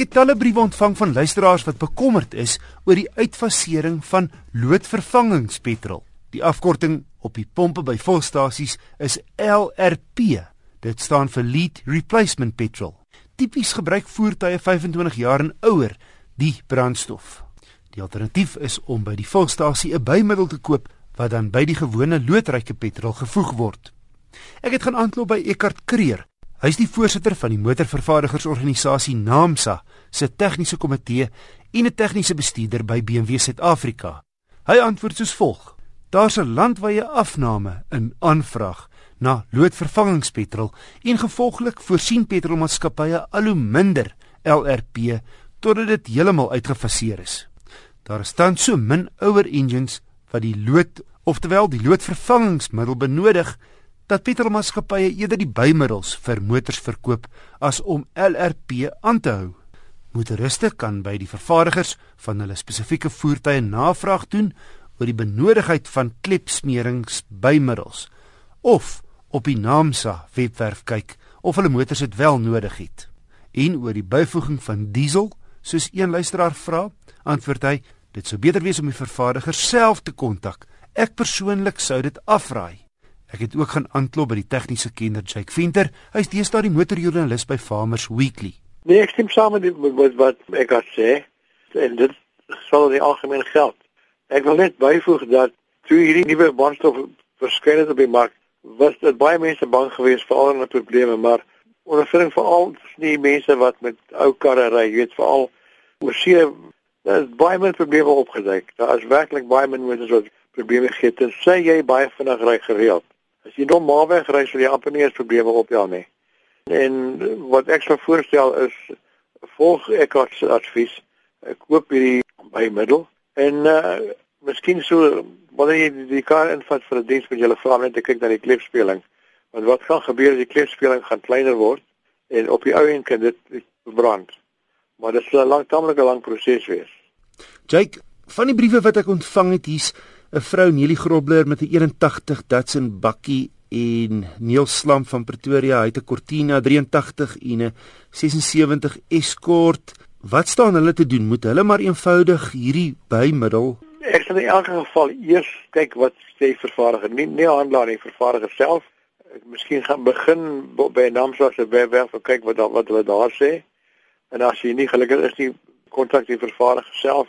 Ek het talle briewe ontvang van luisteraars wat bekommerd is oor die uitfasering van loodvervangingspetrol. Die afkorting op die pompe by volstasies is LRP. Dit staan vir Lead Replacement Petrol. Tipies gebruik voertuie 25 jaar en ouer die brandstof. Die alternatief is om by die volstasie 'n bymiddel te koop wat dan by die gewone loodryke petrol gevoeg word. Ek het gaan aanklop by Eckart Kreer. Hy is die voorsitter van die motorvervaardigersorganisasie NAMSA se tegniese komitee en 'n tegniese bestuurder by BMW Suid-Afrika. Hy antwoord soos volg: Daar's 'n landwyse afname in aanvraag na loodvervangingspetrol en gevolglik voorsien petrolmaatskappye al hoe minder LRP totdat dit heeltemal uitgefaseer is. Daar staan so min ouer engines wat die lood, oftewel die loodvervangingsmiddel benodig dat petrolmaatskappye eerder die bymiddels vir motors verkoop as om LRP aan te hou. Motoriste kan by die vervaardigers van hulle spesifieke voertuie navraag doen oor die benodigheid van klepsmeringsbymiddels of op die NAMSA webwerf kyk of hulle motors dit wel nodig het. En oor die byvoeging van diesel, soos een luisteraar vra, antwoord hy: "Dit sou beter wees om die vervaardiger self te kontak. Ek persoonlik sou dit afraai." Ek het ook gaan aanklop by die tegniese kenner Jake Venter. Hy is deesdae die motorjoernalis by Farmers Weekly. Nee, ek stem saam met wat wat ek het sê. En dit sal die algemeen geld. Ek wil net byvoeg dat toe hierdie nuwe brandstof verskyn het op die mark, was dit baie mense bang geweest vir al die probleme, maar ondervinding veral die mense wat met ou karre ry, jy weet veral oor see, daar is baie min probleme opgeduik. Daar is werklik baie mense wat probleme gee tensy jy baie vinnig ry gereeld. As jy normaalweg ry, sal jy amper nie eens probleme opjaag nie. En wat ek sou voorstel is volg ek as advies, ek koop hierdie bymiddel en uh miskien so wanneer jy die kar invat vir 'n diens met julle vra net te kyk na die klepspeling. Want wat gaan gebeur as die klepspeling gaan kleiner word en op die ou end kan dit brand. Maar dit sal 'n lang tamelike lang proses wees. Jake, van die briewe wat ek ontvang het hier's 'n vrou Nelie Grobler met 'n 81 Datsun bakkie en Neil Slam van Pretoria, hy het 'n Cortina 83 en 'n 76 Escort. Wat staan hulle te doen? Moet hulle maar eenvoudig hierdie bymiddel Ek sal in elke geval eers kyk wat sê vervaardiger, nie nie handelaar nie, vervaardiger self. Ek miskien gaan begin by 'n naam soos 'n webwerf en kyk wat wat hulle daar sê. En as jy nie gelukkig is nie, kontak die vervaardiger self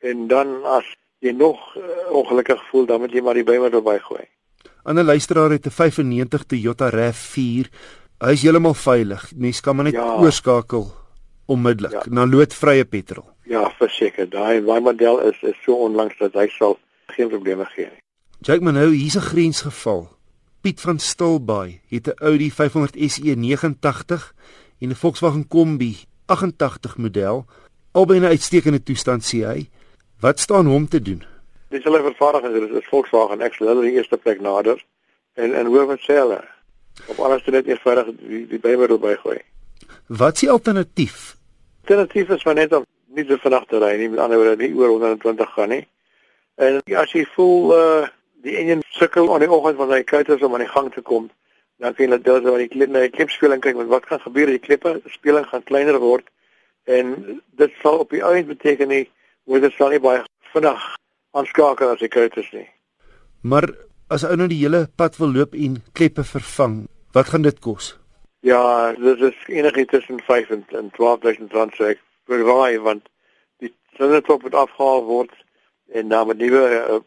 en dan as jy nog uh, ongelukkig voel, dan moet jy maar die bymiddel bygooi. 'n Ander luisteraar het 'n 95 Toyota RAV4. Hy is heeltemal veilig. Mens kan maar net ja. oorskakel onmiddellik ja. na loodvrye petrol. Ja, verseker. Daai daai model is is so onlangs dat hy sal geen probleme gee nie. Jake maar nou, hier's 'n grensgeval. Piet van Stilbaai het 'n Audi 500 SE 89 en 'n Volkswagen Kombi 88 model albei in 'n uitstekende toestand sê hy. Wat staan hom te doen? Dis hulle vervaardiger, dit is Volkswagen, ek sal hulle die eerste plek nader en en hoor wat sê hulle. Op alles net eenvoudig die, die bymiddel bygooi. Wat is die alternatief? Alternatief is maar net om nie so vinnig te ry nie, met ander woorde nie oor 120 gaan nie. En as jy voel uh die enjin sukkel aan die oggend wanneer hy kyk as om aan die gang te kom, dan kan jy net deur die klip na die klipspeling kyk want wat gaan gebeur as die klippe speling gaan kleiner word en dit sal op die einde beteken nie word dit sal nie baie vinnig aanskakel as ek uit is nie. Maar as ou nou die hele pad wil loop en kleppe vervang, wat gaan dit kos? Ja, dit is enigiets tussen 5 en 12000 rand vir raai want die sinnetrop moet afgehaal word en dan met nuwe uh,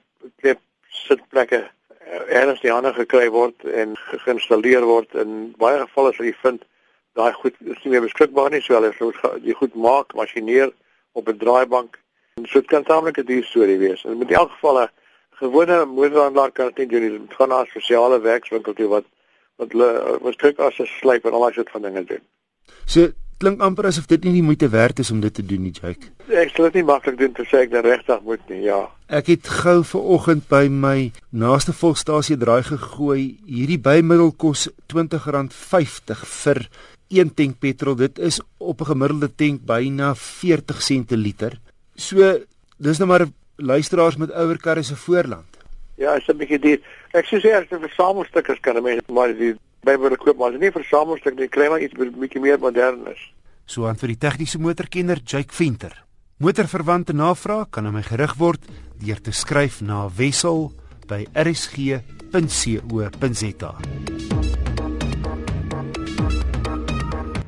klep sitplekke uh, ergens die ander gekry word en geïnstalleer word in baie gevalle sal jy vind daai goed is nie meer beskikbaar nie, so hulle moet die goed maak, masjineer op 'n draaibank So dit kan taamlik 'n duur storie wees. En met elk geval 'n gewone motorhandelaar kan dit doen. Dit gaan na 'n spesiale werkswinkel toe wat wat hulle wat kyk as 'n slyp en al daai soort van dinge doen. So klink amper asof dit nie die moeite werd is om dit te doen nie, Jake. Ek sal dit nie maklik doen te sê ek dan regtig moet nie. Ja. Ek het gou ver oggend by my naaste volstasie draai gegooi. Hierdie bymiddel kos R20.50 vir een tank petrol. Dit is op 'n gemiddelde tank byna 40 sente liter. So dis nou maar luisteraars met ouer karre se voorland. Ja, is 'n bietjie duur. Ek sê as jy versamelstukke kan mense maar die byvoorbeeld koop maar nie versamelstuk nie, kry maar iets bietjie meer modern is. So aan vir die tegniese motorkenner Jake Venter. Motorverwante navraag kan aan my gerig word deur te skryf na wissel@rsg.co.za.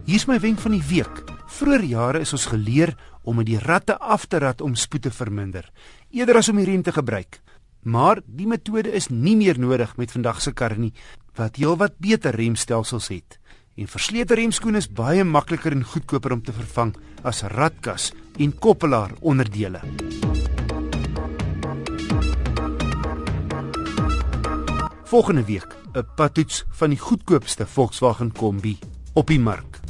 Hier's my wenk van die week. Vroeger jare is ons geleer om met die ratte af te rat om spoed te verminder, eerder as om die rem te gebruik. Maar die metode is nie meer nodig met vandag se karre nie wat heelwat beter remstelsels het. En verslete remskoene is baie makliker en goedkoper om te vervang as ratkas en koppelaar onderdele. Volgende week 'n patoets van die goedkoopste Volkswagen Kombi op die mark.